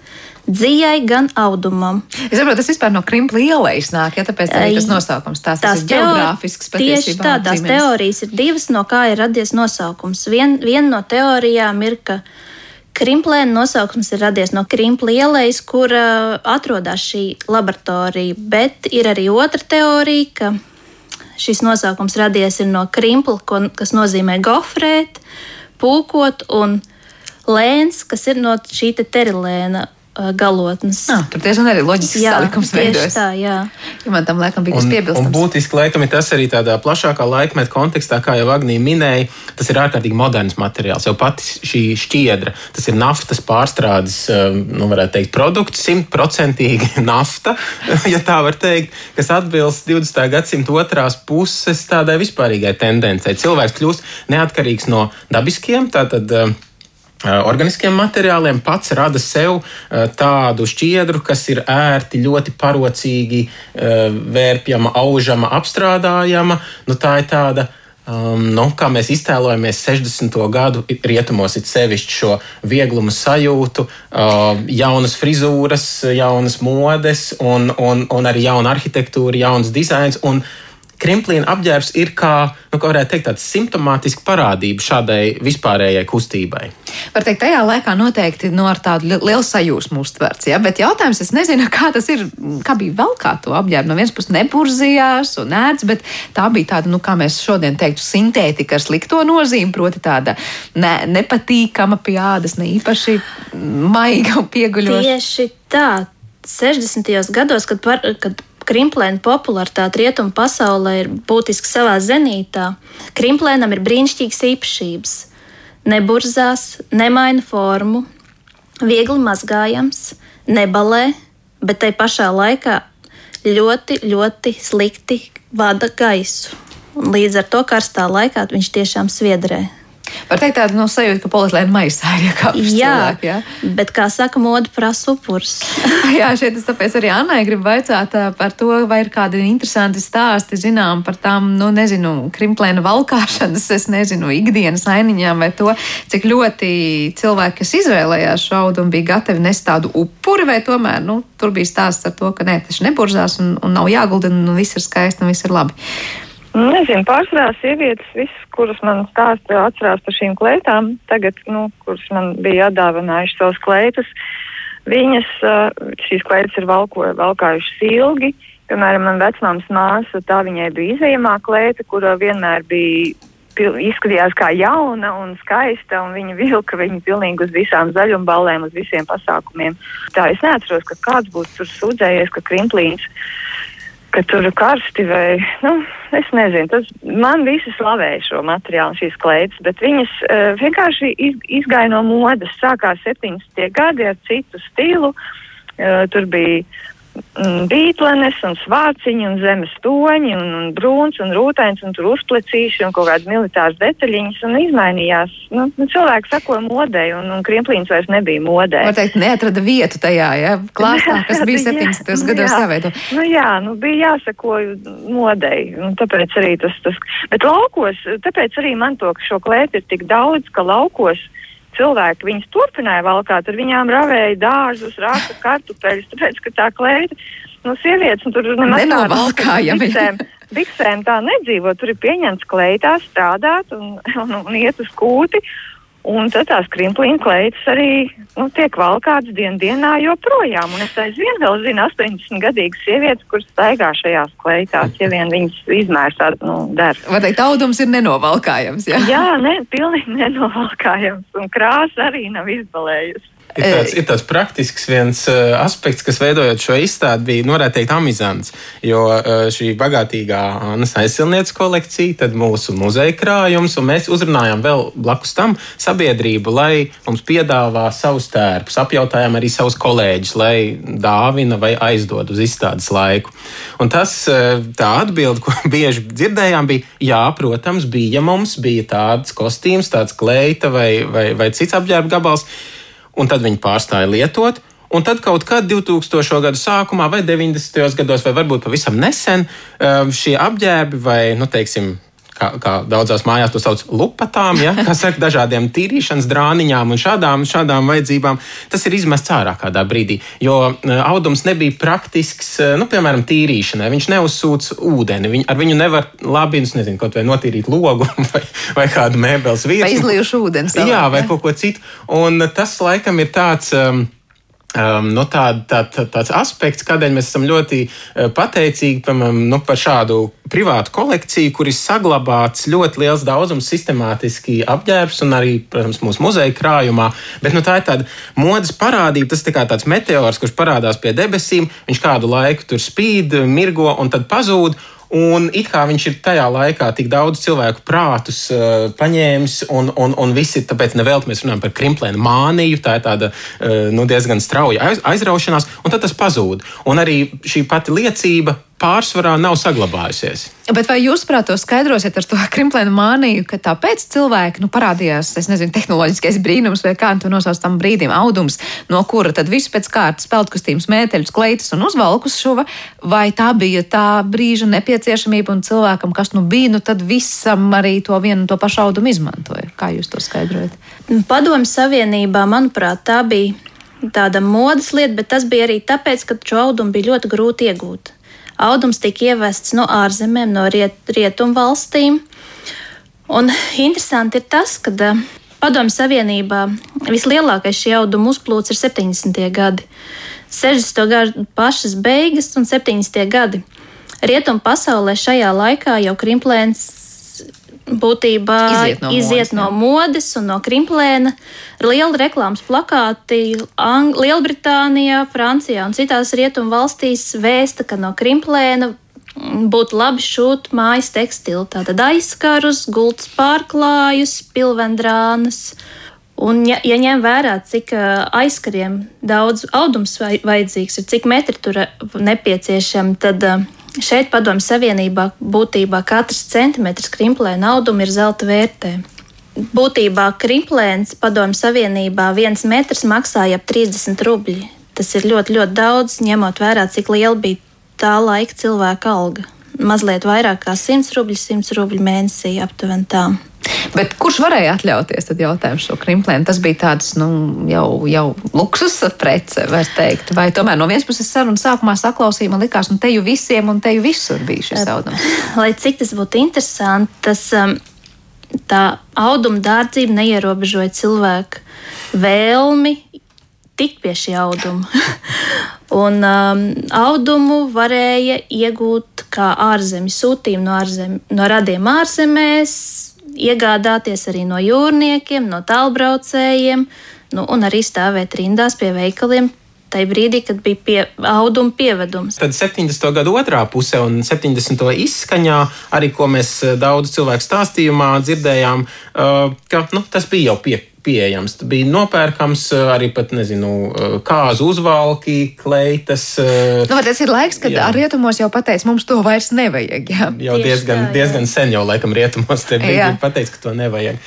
Dzijai, gan audumam. Es saprotu, tas vispār no krimpla ielais nāk, ja tāpēc arī tas nosaukums tās, tās ir geogrāfisks. Tieši tā, tās zīmes. teorijas ir divas, no kā ir radies nosaukums. Vien, viena no teorijām ir, ka Krimplēna nosaukums ir radies no Krimpla ielas, kur uh, atrodas šī laboratorija, bet ir arī otra teorija, ka šis nosaukums radies no Krimpla, ko, kas nozīmē gofrēt, pūkot, un lēns, kas ir no šī te terilēna galotnes. Ah, tur tiešām arī loģisks jā, salikums veidojas. Tā, jā. Ja man tam laikam bija kas piebilstams. Un būtiski laikam ir tas arī tādā plašākā laikmeta kontekstā, kā jau Agnija minēja, tas ir ārkārtīgi moderns materiāls. Jau pati šī šķiedra, tas ir naftas pārstrādes, nu varētu teikt, produkts, simtprocentīgi nafta, ja tā var teikt, kas atbilst 20. gadsimta otrās puses tādai vispārīgai tendencei. Cilvēks kļūst neatkarīgs no dabiskiem, tātad organiskiem materiāliem, pats rada sev tādu šķiedru, kas ir ērti, ļoti parocīgi vērpjama, aužama, apstrādājama. Nu, tā ir tāda. Um, nu, kā mēs iztēlojamies 60. gadu rietumos, ir sevišķi šo vieglumu sajūtu, uh, jaunas frizūras, jaunas modes, un, un, un arī jauna arhitektūra, jauns dizains. Un, uh, Krimplīna apģērbs ir kā, nu, kā varētu teikt, tāds simptomātisks parādība šādai vispārējai kustībai. Var teikt, tajā laikā noteikti no nu, ar tādu li lielu sajūsmu uztverts, ja? bet jautājums, es nezinu, kā tas ir, kā bija vēl kā to apģērbu. No vienas puses neburzījās un ērts, bet tā bija tāda, nu, kā mēs šodien teiktu, sintētika ar slikto nozīmi, proti tāda ne, nepatīkama pie ādas, ne īpaši maiga un pieguļoša. Tieši tā. 60. gados, kad, par, kad Krimplēna popularitāte rietumu pasaulē ir būtiski savā zenītā. Krimplēnam ir brīnišķīgas īpašības. Neburzās, nemaina formu, viegli mazgājams, nebalē, bet tai pašā laikā ļoti, ļoti slikti vada gaisu. Līdz ar to karstā laikā viņš tiešām sviedrē. Var teikt, tāda no sajūta, ka polislēna maisā ir iekāpusi Jā, cilvēki. Jā, bet kā saka, moda prasa upurus. jā šeit es tāpēc arī Annai gribu vaicāt par to, vai ir kādi interesanti stāsti, zinām, par tām, nu, nezinu, krimplēna valkāšanas, es nezinu, ikdienas ainiņām, vai to, cik ļoti cilvēki, kas izvēlējās šaudu un bija gatavi nest tādu upuri, vai tomēr, nu, tur bija stāsts ar to, ka nē, tas neburzās un, un nav jāgulda un viss ir skaisti un viss ir labi. Nezinu, pārsvarā sievietes, visas, kuras man stāsta, atcerās par šīm kleitām, tagad, nu, kuras man bija atdāvinājušas savas kleitas, viņas šīs kleitas ir valko, valkājušas ilgi. Piemēram, man vecmāmas māsa, tā viņai bija izējamā kleita, kura vienmēr bija izskatījās kā jauna un skaista, un viņa vilka viņu pilnīgi uz visām zaļumballēm, uz visiem pasākumiem. Tā es neatceros, ka kāds būtu tur sūdzējies, ka krimplīns ka tur karsti vai, nu, es nezinu, tas man visi slavēja šo materiālu, šīs kleitas, bet viņas uh, vienkārši iz, izgāja no modas, sākās 70. gadi ar citu stilu, uh, tur bija bītlenes un svārciņi un zemes toņi un, un brūns un rūtains un tur uzplecīši un kaut kādas militāras detaļiņas un izmainījās. Nu, nu, cilvēki sakoja modei un, un krimplīns vairs nebija modē. Var teikt, neatrada vietu tajā, ja, klāstā, kas bija 70. Jā, nu gados jāveido. Nu jā, nu bija jāsako modei, un tāpēc arī tas, tas, bet laukos, tāpēc arī man to, ka šo klētu ir tik daudz, ka laukos cilvēki viņas turpināja valkāt, ar viņām ravēja dārzus, rāka kartupeļus, tāpēc, ka tā kleita, nu, sievietes, un tur nemaz Nenovalkājami. biksēm, tā nedzīvo, tur ir pieņemts kleitā strādāt un, un, un iet uz kūti. Un tad tās krimplīna kleitas arī nu, tiek valkātas dienu dienā joprojām. Un es aizvien vēl zinu 80 gadīgas sievietes, kuras staigā šajās kleitās, ja vien viņas izmērs tādu, nu, der. Var teikt, audums ir nenovalkājams. Jā. Jā, ne, pilnīgi nenovalkājams. Un krāsa arī nav izbalējusi. Ir tāds, ir tāds praktisks viens uh, aspekts, kas veidojot šo izstādi, bija, nu, varētu teikt, amizants. Jo uh, šī bagātīgā Annas aizsilnieces kolekcija, tad mūsu muzeja krājums, un mēs uzrunājām vēl blakus tam sabiedrību, lai mums piedāvā savus tērpus, apjautājām arī savus kolēģus, lai dāvina vai aizdod uz izstādes laiku. Un tas, uh, tā atbilde, ko bieži dzirdējām, bija, jā, protams, bija mums, bija tāds kostīms, tāds kleita vai, vai, vai cits apģērba gabals un tad viņi pārstāja lietot. Un tad kaut kad 2000. gadu sākumā, vai 90. gados, vai varbūt pavisam nesen, um, šie apģērbi, vai, nu, teiksim, kā, kā daudzās mājās to sauc par lupatām, ja, kas ar dažādiem tīrīšanas drāniņām un šādām, šādām vajadzībām, tas ir izmests ārā kādā brīdī. Jo uh, audums nebija praktisks, uh, nu, piemēram, tīrīšanai. Viņš neuzsūc ūdeni, Viņ, ar viņu nevar labi, nu, nezinu, kaut vai notīrīt logu vai, vai kādu mēbeles vietu. Vai izliešu ūdeni savā, Jā, vai kaut ko citu. Un tas laikam ir tāds. Um, Um, nu, tā, tā, tā, tāds aspekts, kādēļ mēs esam ļoti uh, pateicīgi piemēram, nu, par šādu privātu kolekciju, kur ir saglabāts ļoti liels daudzums sistemātiski apģērbs un arī, protams, mūsu muzeja krājumā. Bet nu, tā ir tāda modes parādība, tas ir tā tāds meteors, kurš parādās pie debesīm, viņš kādu laiku tur spīd, mirgo un tad pazūd. Un it kā viņš ir tajā laikā tik daudz cilvēku prātus uh, paņēmis, un, un, un visi tāpēc nevelti mēs runājam par krimplēnu māniju. Tā ir tāda uh, nu, diezgan strauja aiz, aizraušanās, un tad tas pazūd. Un arī šī pati liecība pārsvarā nav saglabājusies. Bet vai jūs, prāt, to skaidrosiet ar to krimplēnu māniju, ka tāpēc cilvēki nu, parādījās, es nezinu, tehnoloģiskais brīnums vai kā to nosauc tam brīdim, audums, no kura tad visu pēc kārtas peltkustības, mēteļus, kleitas un uzvalkus šuva, vai tā bija tā brīža nepieciešamība un cilvēkam, kas nu bija, nu tad visam arī to vienu un to pašu audumu izmantoja? Kā jūs to skaidrojat? Padomju Savienībā, manuprāt, tā bija tāda modes lieta, bet tas bija arī tāpēc, ka šo audumu bija ļoti grūti iegūt. Audums tika ievests no ārzemēm, no riet, rietumu valstīm. Un interesanti ir tas, ka uh, Padomju Savienībā vislielākais šī auduma uzplūds ir 70. gadi. 60. gadu pašas beigas un 70. gadi. Rietumu pasaulē šajā laikā jau krimplēns būtībā Iziet no iziet modes, no jā. modes un no krimplēna. Liela reklāmas plakāti Ang Lielbritānijā, Francijā un citās rietumu valstīs vēsta, ka no krimplēna mm, būtu labi šūt mājas tekstilu. Tātad aizskarus, gultas pārklājus, pilvendrānas. Un, ja, ja ņem vērā, cik ā, aizkariem daudz audums vajadzīgs ir, cik metri tur nepieciešami, tad ā, šeit Padomju Savienībā būtībā katrs centimetrs krimplēna auduma ir zelta vērtē. būtībā krimplēns Padomju Savienībā viens metrs maksāja ap 30 rubļi. Tas ir ļoti, ļoti daudz, ņemot vērā, cik liela bija tā laika cilvēka alga. Mazliet vairāk kā 100 rubļi, 100 rubļi mēnesī aptuveni tā. Bet kurš varēja atļauties tad jautājumu šo krimplēnu? Tas bija tāds, nu, jau, jau luksus prece, var teikt. Vai tomēr no vienas puses saruna sākumā saklausīja, man likās, nu, te jau visiem un te jau visur bija šis audums. Lai cik tas būtu interesanti, tas um, tā auduma dārdzība neierobežoja cilvēku vēlmi tikt pie šī auduma. un um, audumu varēja iegūt kā ārzemju sūtījumu no, ārzem, no radiem ārzemēs, iegādāties arī no jūrniekiem, no tālbraucējiem, nu, un arī stāvēt rindās pie veikaliem. Tajā brīdī, kad bija pie, auduma pievedums. Tad 70. gada otrā pusē un 70. izskaņā, arī ko mēs eh, daudz cilvēku stāstījumā dzirdējām, uh, ka nu, tas bija jau pie, pieejams. Bija nopērkams eh, arī pat, nezinu, eh, kāzu uzvalki, kleitas. Eh, nu, tas ir laiks, kad jā. rietumos jau pateica, mums to vairs nevajag. Jā. Jau Tieši diezgan, tā, jā. diezgan sen jau laikam rietumos te bija pateicis, ka to nevajag.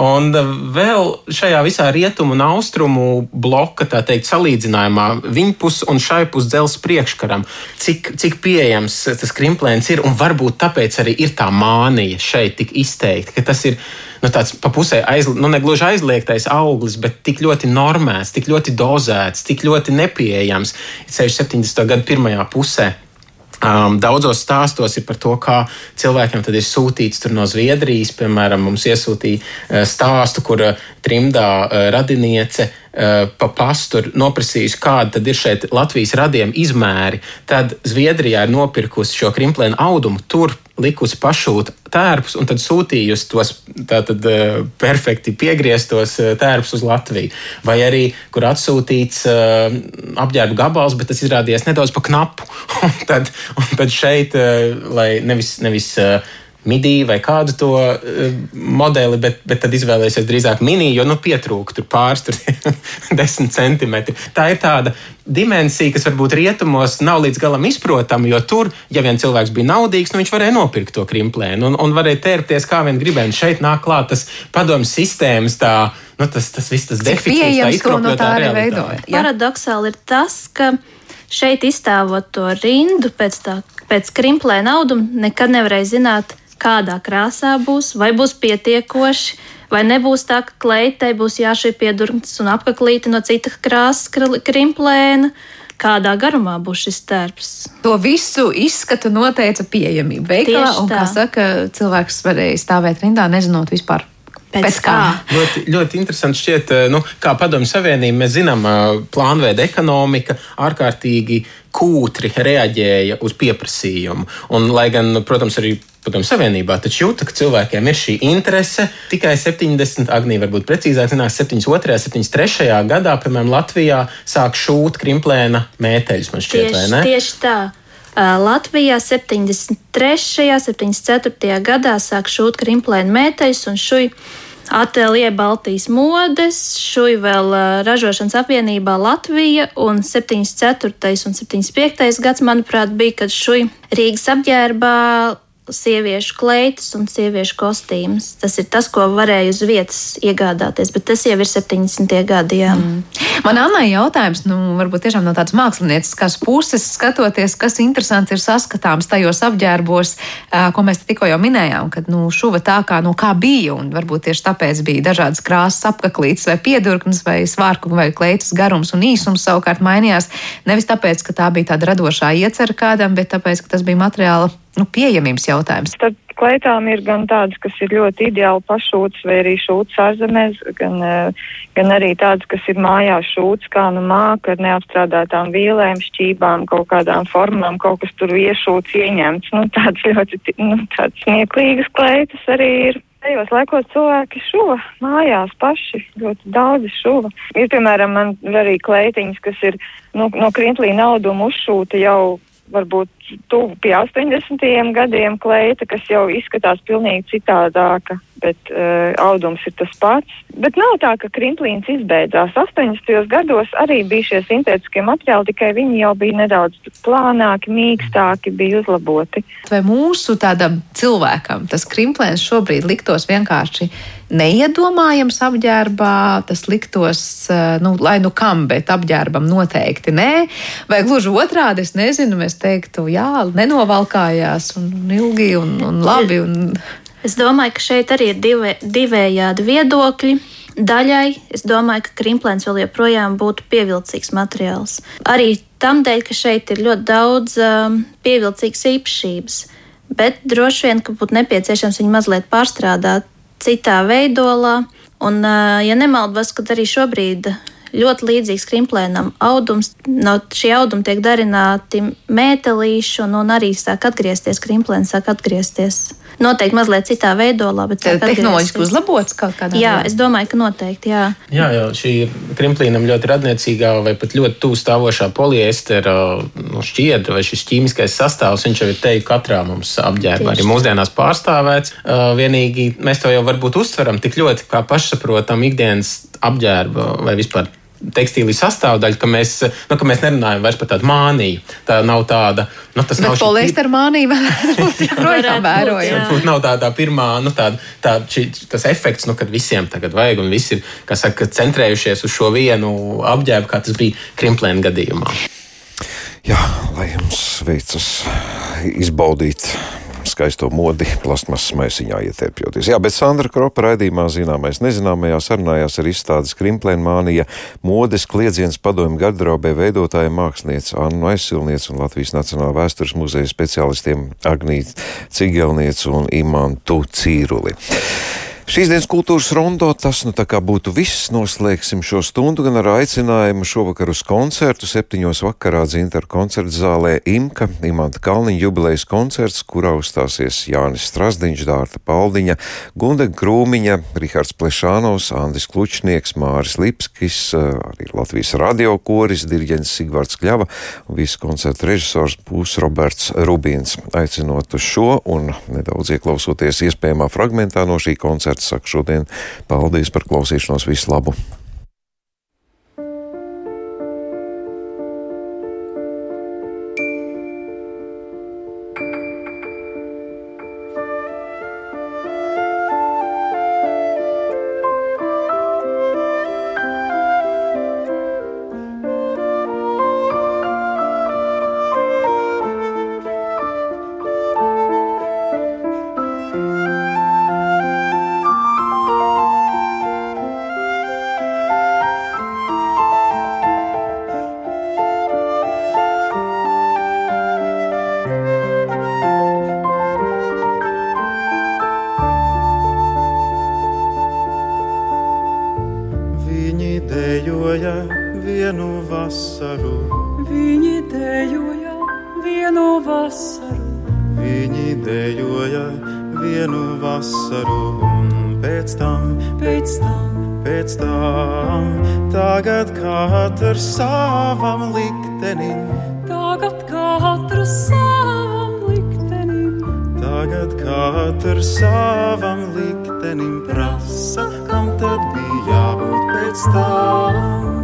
Un vēl šajā visā rietumu un austrumu bloka, tā teikt, salīdzinājumā viņpus un šai pus dzelzs priekškaram, cik, cik pieejams tas krimplēns ir un varbūt tāpēc arī ir tā mānija šeit tik izteikti, ka tas ir nu, tāds pa pusē aiz, nu, negluži aizliegtais auglis, bet tik ļoti normēts, tik ļoti dozēts, tik ļoti nepieejams. 70. gada pirmajā pusē. Um, daudzos stāstos ir par to, kā cilvēkiem ir sūtīts no Zviedrijas. Piemēram, mums iesūtīja uh, stāstu, kur uh, trimdā uh, radiniece uh, pa pastu noprasījusi, kāda tad ir šeit Latvijas radiem izmēri, tad Zviedrijā ir nopirkusi šo krimplēnu audumu, tur likusi pašūt tērpus un tad sūtījusi tos tātad uh, perfekti piegrieztos uh, tērpus uz Latviju. Vai arī, kur atsūtīts uh, apģērba gabals, bet tas izrādījās nedaudz pa knapu. un, tad, un tad šeit, lai nevis, nevis midiju vai kādu to uh, modeli, bet, bet tad izvēlēsies drīzāk mini, jo nu, pietrūkst tur pāris tur desmit centimetri. Tā ir tāda dimensija, kas varbūt rietumos nav līdz galam izprotama, jo tur, ja vien cilvēks bija naudīgs, nu, viņš varēja nopirkt to krimplēnu un, un varēja tērpties kā vien gribēja. Šeit nāk klāt tas padomju sistēmas. Tā, Nu, tas, tas viss tas deficīts, tā izkropļotā no realitāte. Paradoxāli ir tas, ka šeit izstāvot to rindu pēc, tā, pēc krimplēna auduma, nekad nevarēja zināt, kādā krāsā būs, vai būs pietiekoši, vai nebūs tā, ka kleitai būs jāšie piedurns un apaklīte no cita krāsas krimplēna. Kādā garumā būs šis tērps? To visu izskatu noteica pieejamība veikalā. Un, kā saka, cilvēks varēja stāvēt rindā, nezinot vispār, Pēc, Pēc kā? kā? Ļoti, ļoti interesanti šķiet, eh, nu, kā padomju savienība, mēs zinām, eh, plānveida ekonomika ārkārtīgi kūtri reaģēja uz pieprasījumu. Un, lai gan, protams, arī Padomju Savienībā, taču jūta, ka cilvēkiem ir šī interese. Tikai 70, Agnija, varbūt precīzāk, zinās, 72. 73. gadā, piemēram, Latvijā sāk šūt krimplēna mēteļus, man šķiet, tieši, vai ne? Tieši tā. Latvijā 73. un 74. gadā sāk šūt krimplēna mēteļus un šuj Atelie Baltijas modes, šuj vēl ražošanas apvienībā Latvija un 74. un 75. gads, manuprāt, bija, kad šuj Rīgas apģērbā sieviešu kleitas un sieviešu kostīmus. Tas ir tas, ko varēja uz vietas iegādāties, bet tas jau ir 70. gadi. Jā. Mm. Man Annai jautājums, nu, varbūt tiešām no tādas mākslinieciskas puses skatoties, kas interesants ir saskatāms tajos apģērbos, ko mēs tikko jau minējām, kad nu, šuva tā kā, nu, kā bija, un varbūt tieši tāpēc bija dažādas krāsas apaklītes vai piedurknes vai svārku vai kleitas garums un īsums savukārt mainījās. Nevis tāpēc, ka tā bija tāda radošā iecerka kādam, bet tāpēc, ka tas bija materiāla nu, pieejamības jautājums. Tad kleitām ir gan tādas, kas ir ļoti ideāli pašūtas, vai arī šūtas ārzemēs, gan, eh, gan arī tādas, kas ir mājās šūtas, kā nu māka ar neapstrādātām vīlēm, šķībām, kaut kādām formām, kaut kas tur iešūts, ieņemts. Nu, tāds ļoti nu, tāds smieklīgas kleitas arī ir. Tajos laikos cilvēki šuva mājās paši, ļoti daudz šuva. Ir, piemēram, man arī kleitiņas, kas ir nu, no krintlīna auduma uzšūta jau varbūt tuvu pie 80. gadiem kleita, kas jau izskatās pilnīgi citādāka. bet uh, audums ir tas pats. Bet nav tā, ka krimplīns izbeidzās. 80. gados arī bija šie sintētiskie materiāli, tikai viņi jau bija nedaudz plānāki, mīkstāki, bija uzlaboti. Vai mūsu tādam cilvēkam tas krimplēns šobrīd liktos vienkārši neiedomājams apģērbā, tas liktos, eh, nu, lai nu kam, bet apģērbam noteikti nē, vai gluži otrādi, es nezinu, mēs teiktu, jā, nenovalkājās un ilgi un, un labi. Un... Es domāju, ka šeit arī ir divē, divējādi viedokļi. Daļai es domāju, ka krimplēns vēl joprojām būtu pievilcīgs materiāls. Arī tam dēļ, ka šeit ir ļoti daudz um, pievilcīgas īpašības, bet droši vien, ka būtu nepieciešams viņu mazliet pārstrādāt citā veidolā. Un, ja nemaldos, tad arī šobrīd ļoti līdzīgs krimplēnam audums. No šī auduma tiek darināti mētelīši, un, un arī sāk atgriezties krimplēns, sāk atgriezties noteikti mazliet citā veidolā. Bet tehnoloģiski uzlabots kaut kādā veidā? Jā, es domāju, ka noteikti. Jā, jā jau šī krimplīnam ļoti radniecīgā vai pat ļoti tuvu stāvošā poliestera nu, šķiedra vai šis ķīmiskais sastāvs, viņš jau ir teikt, katrā mums apģērbā arī mūsdienās pārstāvēts. Vienīgi mēs to jau varbūt uztveram tik ļoti kā pašsaprotam ikdienas apģērba vai vispār tekstīlī sastāvdaļa, ka mēs, nu, ka mēs nerunājam vairs par tādu māniju. Tā nav tāda. Nu, tas Bet nav poliestera mānija varētu joprojām vērojama. Varbūt nav tā, tā pirmā, nu, tā, tā, šī, tas efekts, nu, kad visiem tagad vajag un visi ir, kas saka, centrējušies uz šo vienu apģērbu, kā tas bija Krimplēna gadījumā. Jā, lai jums veicas izbaudīt skaisto modi plasmasas maisiņā ietērpjoties. Jā, bet Sandra Kropa raidījumā zināmais nezināmajā sarunājās ar izstādes Krimplēna mānija modes kliedziens padomju garderobē veidotāja mākslinieca Annu Aizsilniec un Latvijas Nacionālā vēstures muzeja speciālistiem Agnīt Cigelniec un Imantu Cīruli. Šīs dienas kultūras rondo tas nu tā kā būtu viss. Noslēgsim šo stundu gan ar aicinājumu šovakar uz koncertu. Septiņos vakarā Zintaru koncertu zālē Imka, Imanta Kalniņa jubilejas koncerts, kurā uzstāsies Jānis Strasdiņš, Dārta Paldiņa, Gundega Krūmiņa, Rihards Plešānovs, Andis Klučnieks, Māris Lipskis, arī Latvijas radio koris, diriģents Sigvards Kļava un visu koncertu režisors būs Roberts Rubīns. Aicinot uz šo un nedaudz ieklausoties iespējamā fragmentā no šī koncerta koncerts. Saku šodien paldies par klausīšanos, visu labu! savam liktenim. Tagad katrs savam liktenim. Tagad katrs savam liktenim prasa, kam tad bija jābūt pēc tam.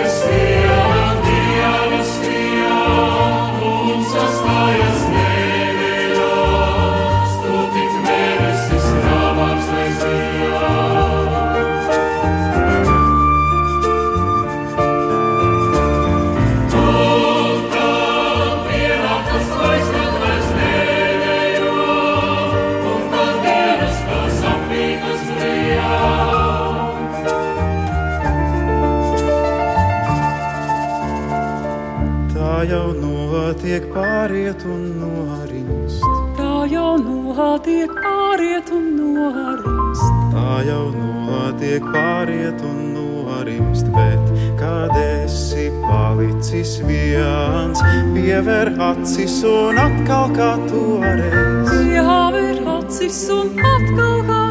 notiek pāriet un norimst. Tā jau notiek pāriet un norimst. Tā jau notiek pāriet un norimst, bet kad esi palicis viens, piever acis un atkal kā toreiz. Jāver acis un atkal kā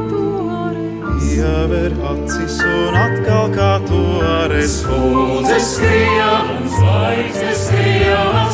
jāver acis un atkal kā to arēs. Spūdzes skrien, zvaigznes skrien,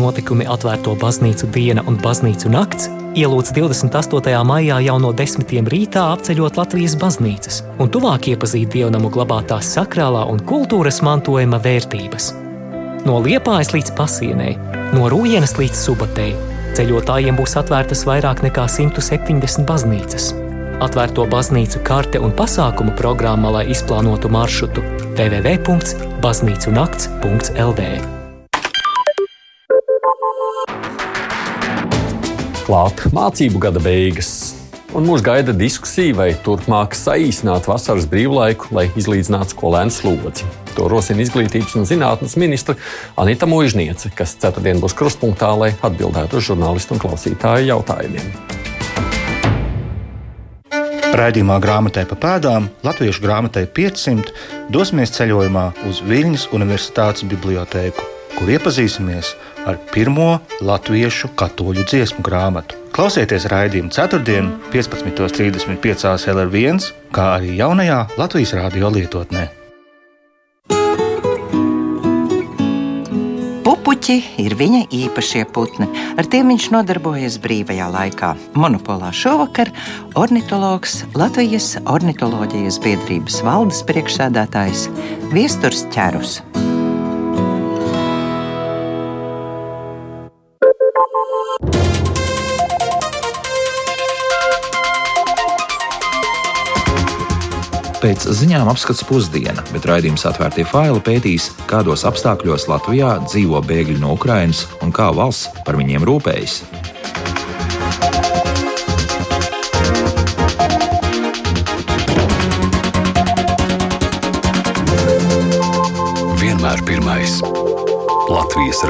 notikumi atvērto baznīcu diena un baznīcu nakts ielūdz 28. maijā jau no desmitiem rītā apceļot Latvijas baznīcas un tuvāk iepazīt dievnamu glabātās sakrālā un kultūras mantojuma vērtības. No liepājas līdz pasienei, no rūjienas līdz subatei, ceļotājiem būs atvērtas vairāk nekā 170 baznīcas. Atvērto baznīcu karte un pasākumu programma, lai izplānotu maršrutu www.baznīcunakts.lv. Klāt mācību gada beigas, un mūs gaida diskusija, vai turpmāk saīsināt vasaras brīvlaiku, lai izlīdzinātu skolēnu slodzi. To rosina izglītības un zinātnes ministra Anita Mūžniece, kas ceturtdien būs krustpunktā, lai atbildētu uz žurnālistu un klausītāju jautājumiem. Raidījumā grāmatai pa pēdām Latviešu grāmatai 500 dosimies ceļojumā uz Viļņas Universitātes bibliotēku, kur iepazīsimies ar pirmo latviešu katoļu dziesmu grāmatu. Klausieties raidījumu 4. 15.35 LR1, kā arī jaunajā Latvijas radio lietotnē. Pupuķi ir viņa īpašie putni. Ar tiem viņš nodarbojas brīvajā laikā. Monopolā šovakar ornitologs Latvijas ornitoloģijas biedrības valdes priekšsēdētājs Viesturs Čērus. Pēc ziņām apskats pusdiena, bet raidījums atvērtie faili pētīs, kādos apstākļos Latvijā dzīvo bēgļi no Ukrainas un kā valsts par viņiem rūpējas. Vienmēr pirmais Latvijas